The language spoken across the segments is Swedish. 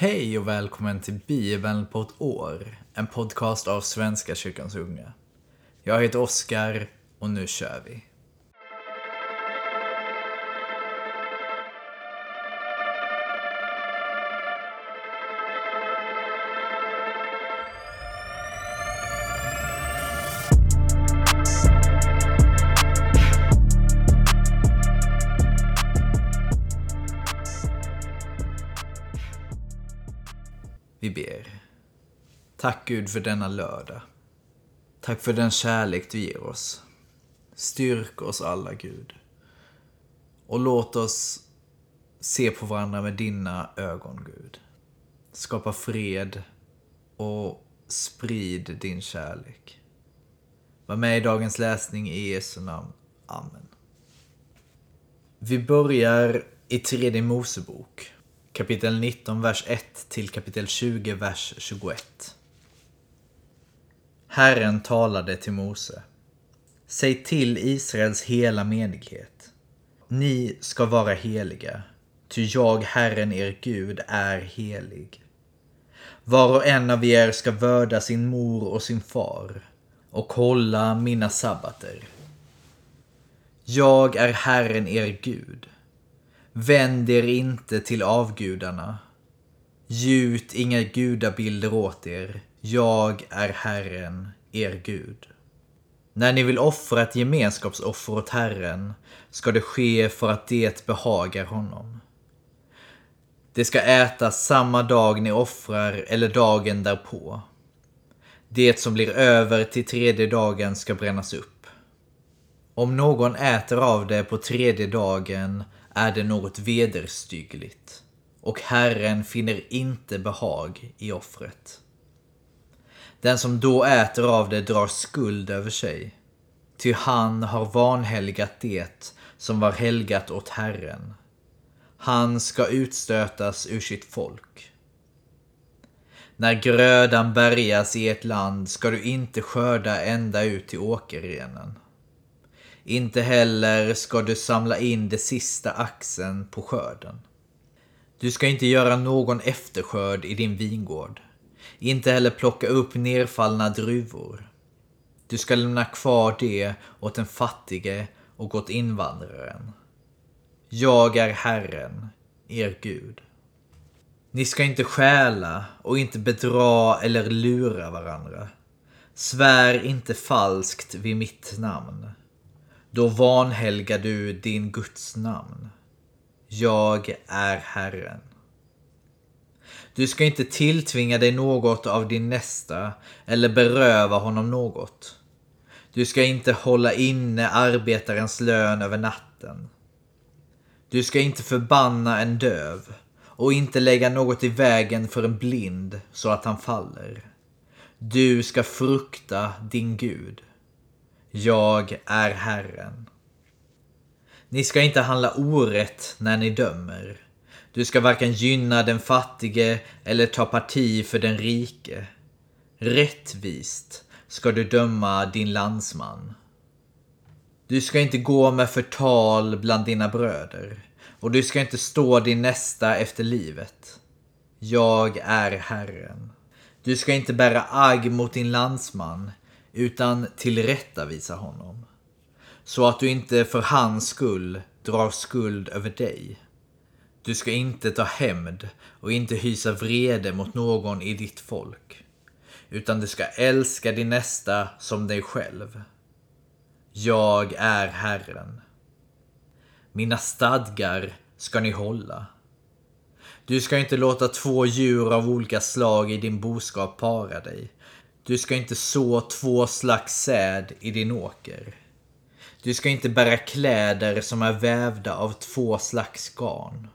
Hej och välkommen till Bibeln på ett år, en podcast av Svenska kyrkans unga. Jag heter Oskar och nu kör vi. Tack Gud för denna lördag. Tack för den kärlek du ger oss. Styrk oss alla Gud. Och låt oss se på varandra med dina ögon Gud. Skapa fred och sprid din kärlek. Var med i dagens läsning i Jesu namn. Amen. Vi börjar i tredje Mosebok kapitel 19, vers 1 till kapitel 20, vers 21. Herren talade till Mose. Säg till Israels hela menighet. Ni ska vara heliga, ty jag, Herren er Gud, är helig. Var och en av er ska vörda sin mor och sin far och hålla mina sabbater. Jag är Herren er Gud. Vänd er inte till avgudarna. Gjut inga gudabilder åt er. Jag är Herren, er Gud. När ni vill offra ett gemenskapsoffer åt Herren ska det ske för att det behagar honom. Det ska ätas samma dag ni offrar eller dagen därpå. Det som blir över till tredje dagen ska brännas upp. Om någon äter av det på tredje dagen är det något vederstyggligt och Herren finner inte behag i offret. Den som då äter av det drar skuld över sig, ty han har vanhelgat det som var helgat åt Herren. Han ska utstötas ur sitt folk. När grödan bärgas i ett land ska du inte skörda ända ut till åkerrenen. Inte heller ska du samla in det sista axeln på skörden. Du ska inte göra någon efterskörd i din vingård. Inte heller plocka upp nerfallna druvor. Du ska lämna kvar det åt den fattige och åt invandraren. Jag är Herren, er Gud. Ni ska inte stjäla och inte bedra eller lura varandra. Svär inte falskt vid mitt namn. Då vanhelgar du din Guds namn. Jag är Herren. Du ska inte tilltvinga dig något av din nästa eller beröva honom något. Du ska inte hålla inne arbetarens lön över natten. Du ska inte förbanna en döv och inte lägga något i vägen för en blind så att han faller. Du ska frukta din Gud. Jag är Herren. Ni ska inte handla orätt när ni dömer. Du ska varken gynna den fattige eller ta parti för den rike. Rättvist ska du döma din landsman. Du ska inte gå med förtal bland dina bröder och du ska inte stå din nästa efter livet. Jag är Herren. Du ska inte bära agg mot din landsman utan tillrättavisa honom. Så att du inte för hans skull drar skuld över dig. Du ska inte ta hämnd och inte hysa vrede mot någon i ditt folk. Utan du ska älska din nästa som dig själv. Jag är Herren. Mina stadgar ska ni hålla. Du ska inte låta två djur av olika slag i din boskap para dig du ska inte så två slags säd i din åker. Du ska inte bära kläder som är vävda av två slags garn.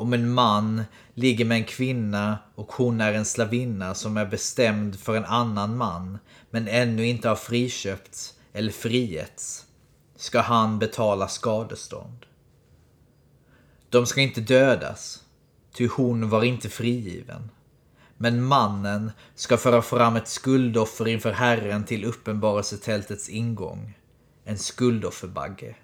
Om en man ligger med en kvinna och hon är en slavinna som är bestämd för en annan man men ännu inte har friköpts eller frigetts ska han betala skadestånd. De ska inte dödas, ty hon var inte frigiven. Men mannen ska föra fram ett skuldoffer inför Herren till uppenbarelsetältets ingång. En skuldofferbagge.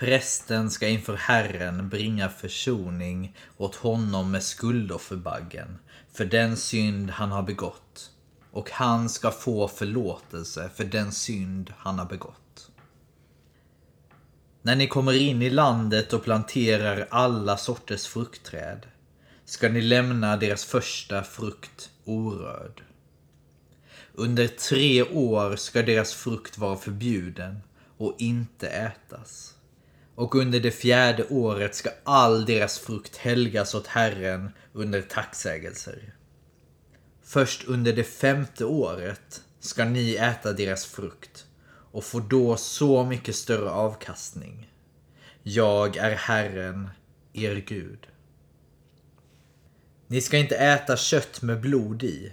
Prästen ska inför Herren bringa försoning åt honom med skuldofferbaggen för den synd han har begått. Och han ska få förlåtelse för den synd han har begått. När ni kommer in i landet och planterar alla sorters fruktträd ska ni lämna deras första frukt orörd. Under tre år ska deras frukt vara förbjuden och inte ätas. Och under det fjärde året ska all deras frukt helgas åt Herren under tacksägelser. Först under det femte året ska ni äta deras frukt och få då så mycket större avkastning. Jag är Herren, er Gud. Ni ska inte äta kött med blod i.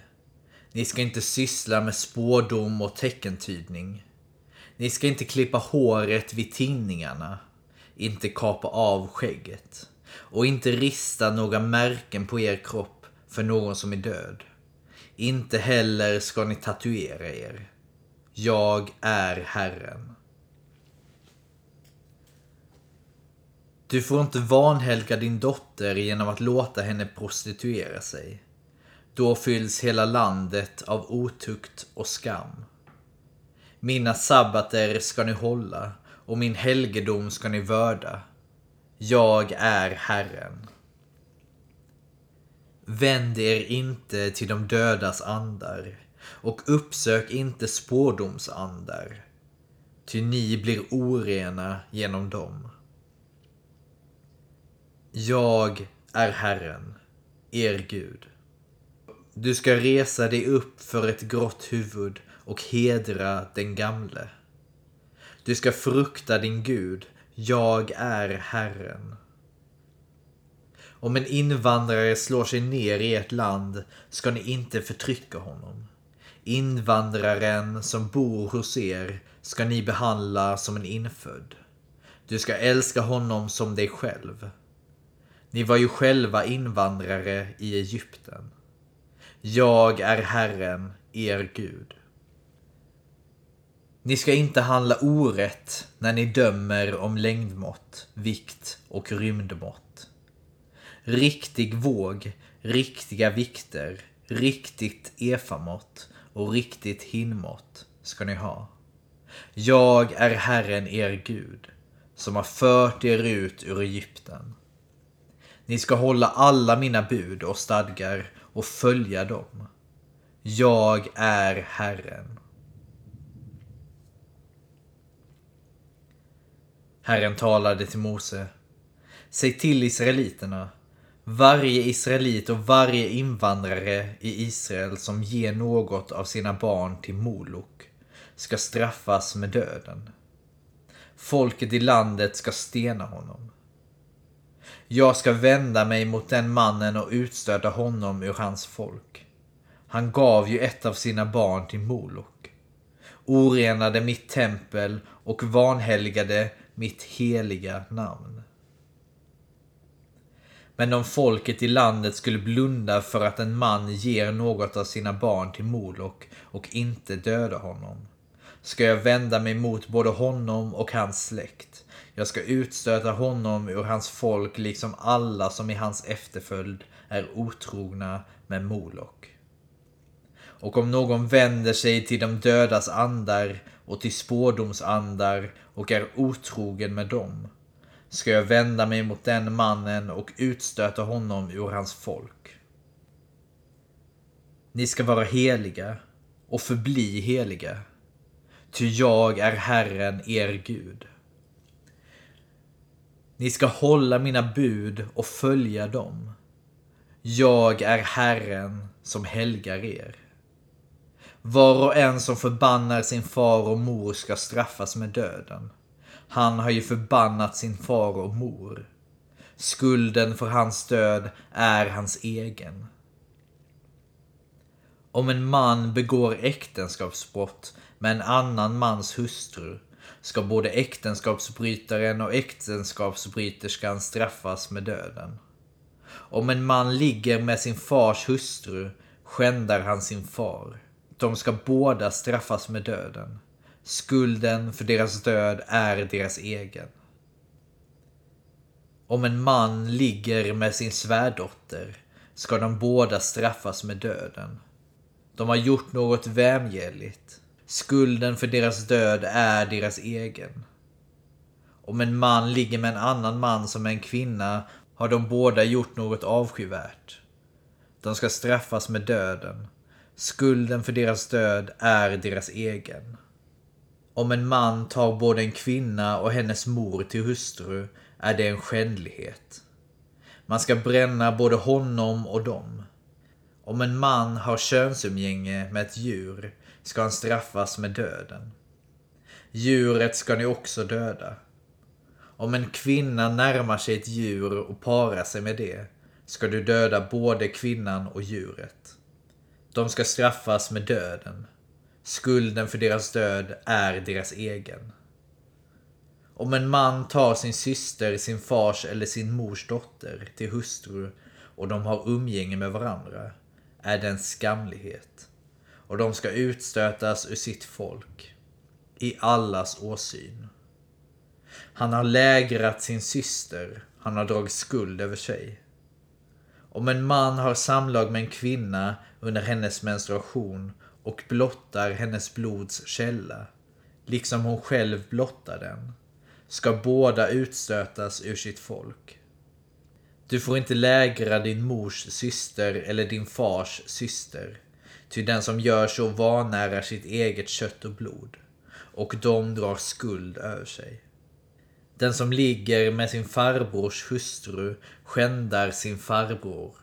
Ni ska inte syssla med spådom och teckentydning. Ni ska inte klippa håret vid tinningarna, inte kapa av skägget och inte rista några märken på er kropp för någon som är död. Inte heller ska ni tatuera er. Jag är Herren. Du får inte vanhelga din dotter genom att låta henne prostituera sig. Då fylls hela landet av otukt och skam. Mina sabbater ska ni hålla och min helgedom ska ni vörda. Jag är Herren. Vänd er inte till de dödas andar och uppsök inte spårdomsandar, ty ni blir orena genom dem. Jag är Herren, er Gud. Du ska resa dig upp för ett grått huvud och hedra den gamle. Du ska frukta din Gud. Jag är Herren. Om en invandrare slår sig ner i ert land ska ni inte förtrycka honom. Invandraren som bor hos er ska ni behandla som en infödd. Du ska älska honom som dig själv. Ni var ju själva invandrare i Egypten. Jag är Herren, er Gud. Ni ska inte handla orätt när ni dömer om längdmått, vikt och rymdmått. Riktig våg, riktiga vikter, riktigt efamått och riktigt hinmått ska ni ha. Jag är Herren er Gud, som har fört er ut ur Egypten. Ni ska hålla alla mina bud och stadgar och följa dem. Jag är Herren. Herren talade till Mose. Säg till israeliterna. Varje israelit och varje invandrare i Israel som ger något av sina barn till Molok ska straffas med döden. Folket i landet ska stena honom. Jag ska vända mig mot den mannen och utstöta honom ur hans folk. Han gav ju ett av sina barn till Molok. Orenade mitt tempel och vanhelgade mitt heliga namn. Men om folket i landet skulle blunda för att en man ger något av sina barn till Molok och inte döda honom, ska jag vända mig mot både honom och hans släkt. Jag ska utstöta honom ur hans folk liksom alla som i hans efterföljd är otrogna med Molok. Och om någon vänder sig till de dödas andar och till spårdomsandar och är otrogen med dem, ska jag vända mig mot den mannen och utstöta honom ur hans folk. Ni ska vara heliga och förbli heliga, ty jag är Herren er Gud. Ni ska hålla mina bud och följa dem. Jag är Herren som helgar er. Var och en som förbannar sin far och mor ska straffas med döden. Han har ju förbannat sin far och mor. Skulden för hans död är hans egen. Om en man begår äktenskapsbrott med en annan mans hustru ska både äktenskapsbrytaren och äktenskapsbryterskan straffas med döden. Om en man ligger med sin fars hustru skändar han sin far. De ska båda straffas med döden. Skulden för deras död är deras egen. Om en man ligger med sin svärdotter ska de båda straffas med döden. De har gjort något vämjeligt. Skulden för deras död är deras egen. Om en man ligger med en annan man som en kvinna har de båda gjort något avskyvärt. De ska straffas med döden. Skulden för deras död är deras egen. Om en man tar både en kvinna och hennes mor till hustru är det en skändlighet. Man ska bränna både honom och dem. Om en man har könsumgänge med ett djur ska han straffas med döden. Djuret ska ni också döda. Om en kvinna närmar sig ett djur och parar sig med det ska du döda både kvinnan och djuret. De ska straffas med döden. Skulden för deras död är deras egen. Om en man tar sin syster, sin fars eller sin mors dotter till hustru och de har umgänge med varandra är det en skamlighet och de ska utstötas ur sitt folk i allas åsyn. Han har lägrat sin syster, han har dragit skuld över sig. Om en man har samlag med en kvinna under hennes menstruation och blottar hennes blods källa, liksom hon själv blottar den, ska båda utstötas ur sitt folk. Du får inte lägra din mors syster eller din fars syster, ty den som gör så vanärar sitt eget kött och blod, och de drar skuld över sig. Den som ligger med sin farbrors hustru skändar sin farbror.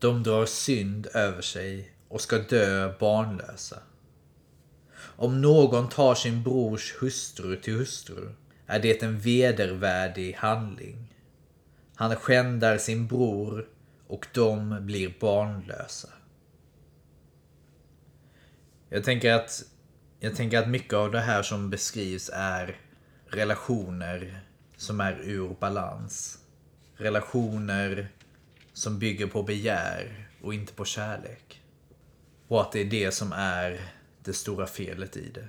De drar synd över sig och ska dö barnlösa. Om någon tar sin brors hustru till hustru är det en vedervärdig handling. Han skändar sin bror och de blir barnlösa. Jag tänker att, jag tänker att mycket av det här som beskrivs är relationer som är ur balans. Relationer som bygger på begär och inte på kärlek. Och att det är det som är det stora felet i det.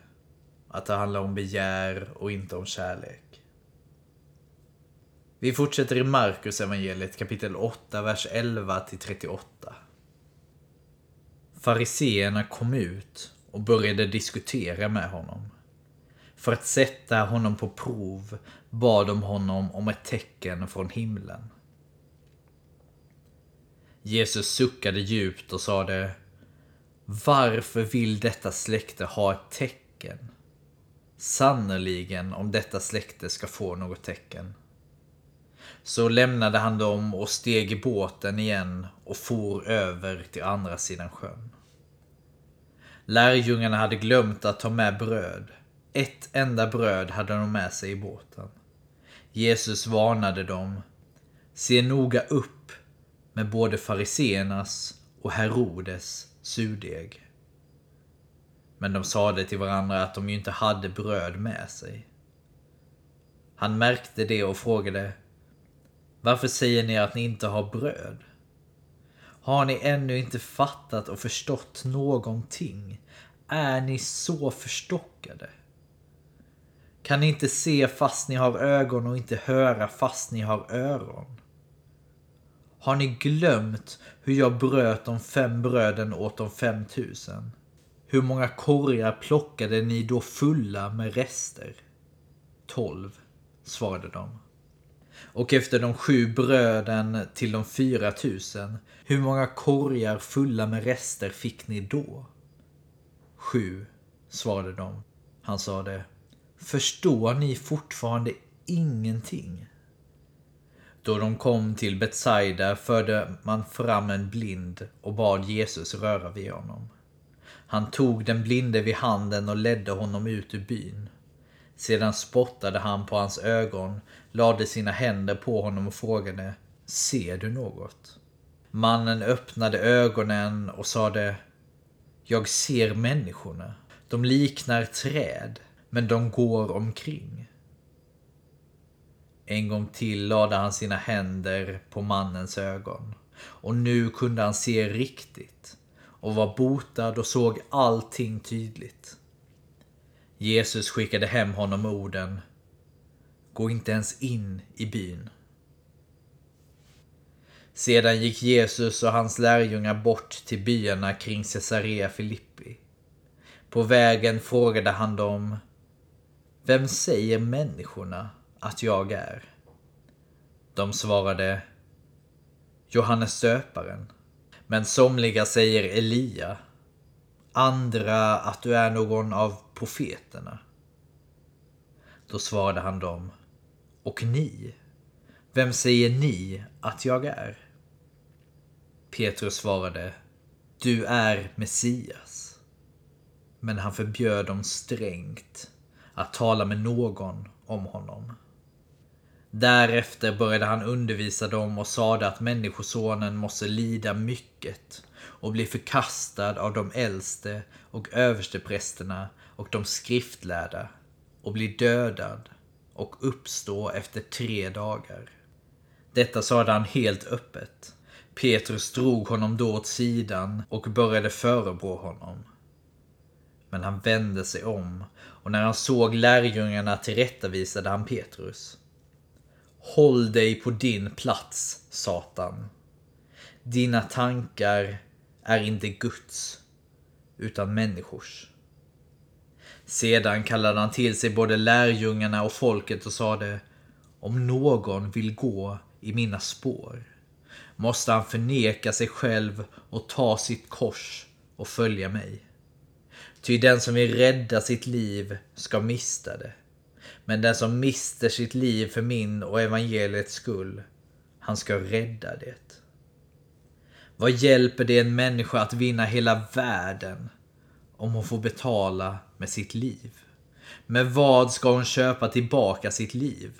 Att det handlar om begär och inte om kärlek. Vi fortsätter i Markus evangeliet kapitel 8, vers 11 till 38. Fariseerna kom ut och började diskutera med honom. För att sätta honom på prov bad de honom om ett tecken från himlen. Jesus suckade djupt och sade Varför vill detta släkte ha ett tecken? Sannerligen om detta släkte ska få något tecken. Så lämnade han dem och steg i båten igen och for över till andra sidan sjön. Lärjungarna hade glömt att ta med bröd. Ett enda bröd hade de med sig i båten. Jesus varnade dem. Se noga upp med både fariseernas och Herodes surdeg. Men de sade till varandra att de ju inte hade bröd med sig. Han märkte det och frågade Varför säger ni att ni inte har bröd? Har ni ännu inte fattat och förstått någonting? Är ni så förstockade? Kan ni inte se fast ni har ögon och inte höra fast ni har öron? Har ni glömt hur jag bröt de fem bröden åt de fem tusen? Hur många korgar plockade ni då fulla med rester? Tolv, svarade de. Och efter de sju bröden till de fyra tusen, hur många korgar fulla med rester fick ni då? Sju, svarade de. Han sade, förstår ni fortfarande ingenting? Då de kom till Betsaida förde man fram en blind och bad Jesus röra vid honom. Han tog den blinde vid handen och ledde honom ut ur byn. Sedan spottade han på hans ögon, lade sina händer på honom och frågade Ser du något? Mannen öppnade ögonen och sade Jag ser människorna. De liknar träd, men de går omkring. En gång till lade han sina händer på mannens ögon. Och nu kunde han se riktigt och var botad och såg allting tydligt. Jesus skickade hem honom med orden Gå inte ens in i byn. Sedan gick Jesus och hans lärjungar bort till byarna kring Caesarea Filippi. På vägen frågade han dem Vem säger människorna att jag är? De svarade Johannes döparen. Men somliga säger Elia. Andra att du är någon av profeterna. Då svarade han dem. Och ni? Vem säger ni att jag är? Petrus svarade. Du är Messias. Men han förbjöd dem strängt att tala med någon om honom. Därefter började han undervisa dem och sade att Människosonen måste lida mycket och bli förkastad av de äldste och översteprästerna och de skriftlärda och bli dödad och uppstå efter tre dagar. Detta sade han helt öppet. Petrus drog honom då åt sidan och började förebrå honom. Men han vände sig om och när han såg lärjungarna tillrättavisade han Petrus. Håll dig på din plats, Satan. Dina tankar är inte Guds, utan människors. Sedan kallade han till sig både lärjungarna och folket och sade Om någon vill gå i mina spår måste han förneka sig själv och ta sitt kors och följa mig. Ty den som vill rädda sitt liv ska mista det. Men den som mister sitt liv för min och evangeliets skull, han ska rädda det. Vad hjälper det en människa att vinna hela världen om hon får betala med sitt liv? Med vad ska hon köpa tillbaka sitt liv?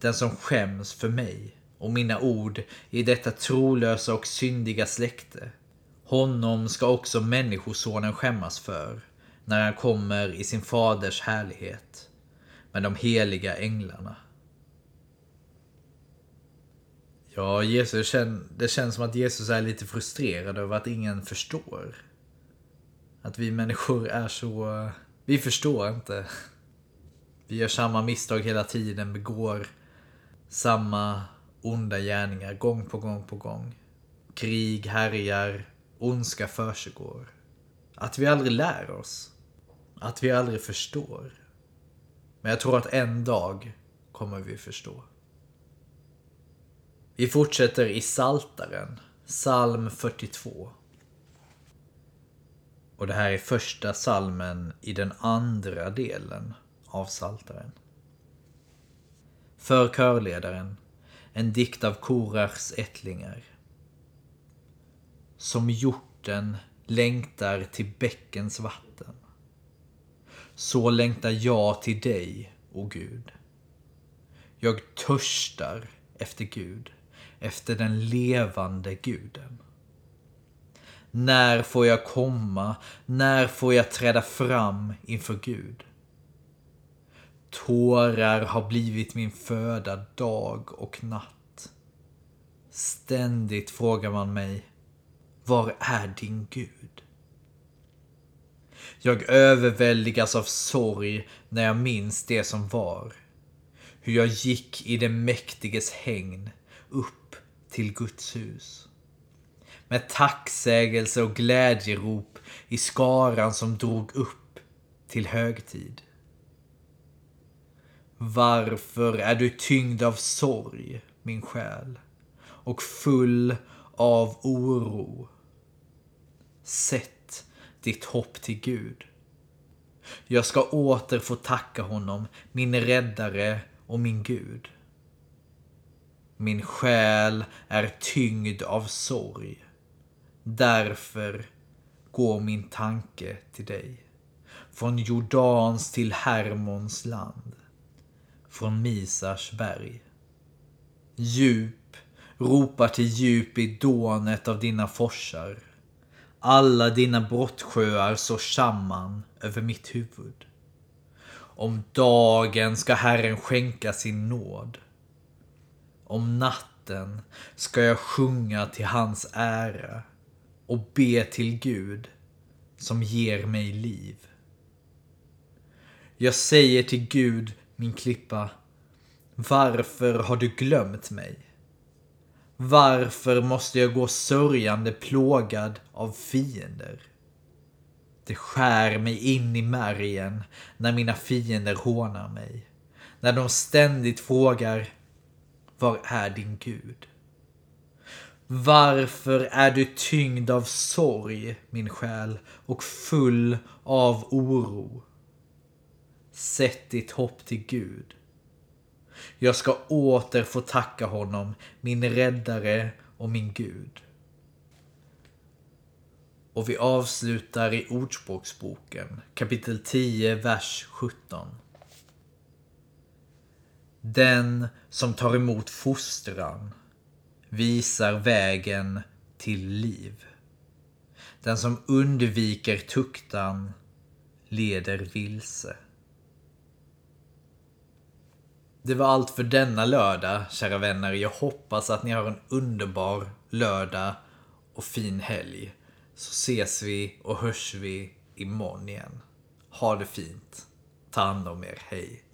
Den som skäms för mig och mina ord i detta trolösa och syndiga släkte. Honom ska också Människosonen skämmas för när han kommer i sin faders härlighet med de heliga änglarna. Ja, Jesus, det känns som att Jesus är lite frustrerad över att ingen förstår. Att vi människor är så... Vi förstår inte. Vi gör samma misstag hela tiden, begår samma onda gärningar gång på gång på gång. Krig härjar, ondska försiggår. Att vi aldrig lär oss. Att vi aldrig förstår. Men jag tror att en dag kommer vi förstå. Vi fortsätter i Saltaren, psalm 42. Och det här är första salmen i den andra delen av Saltaren. För körledaren, en dikt av Korachs ättlingar. Som hjorten längtar till bäckens vatten. Så längtar jag till dig, o Gud. Jag törstar efter Gud, efter den levande guden. När får jag komma? När får jag träda fram inför Gud? Tårar har blivit min föda dag och natt. Ständigt frågar man mig, var är din Gud? Jag överväldigas av sorg när jag minns det som var. Hur jag gick i den mäktiges hägn upp till Guds hus. Med tacksägelse och glädjerop i skaran som drog upp till högtid. Varför är du tyngd av sorg, min själ, och full av oro? Sätt ditt hopp till Gud. Jag ska åter få tacka honom, min räddare och min Gud. Min själ är tyngd av sorg. Därför går min tanke till dig. Från Jordans till Hermons land från Misars berg. Djup ropar till djup i dånet av dina forsar. Alla dina brottsjöar så samman över mitt huvud. Om dagen ska Herren skänka sin nåd. Om natten ska jag sjunga till hans ära och be till Gud som ger mig liv. Jag säger till Gud min klippa. Varför har du glömt mig? Varför måste jag gå sörjande plågad av fiender? Det skär mig in i märgen när mina fiender hånar mig. När de ständigt frågar Var är din Gud? Varför är du tyngd av sorg, min själ, och full av oro? Sätt ditt hopp till Gud. Jag ska åter få tacka honom, min räddare och min Gud. Och vi avslutar i Ordspråksboken kapitel 10, vers 17. Den som tar emot fostran visar vägen till liv. Den som undviker tuktan leder vilse. Det var allt för denna lördag, kära vänner. Jag hoppas att ni har en underbar lördag och fin helg. Så ses vi och hörs vi imorgon igen. Ha det fint. Ta hand om er. Hej.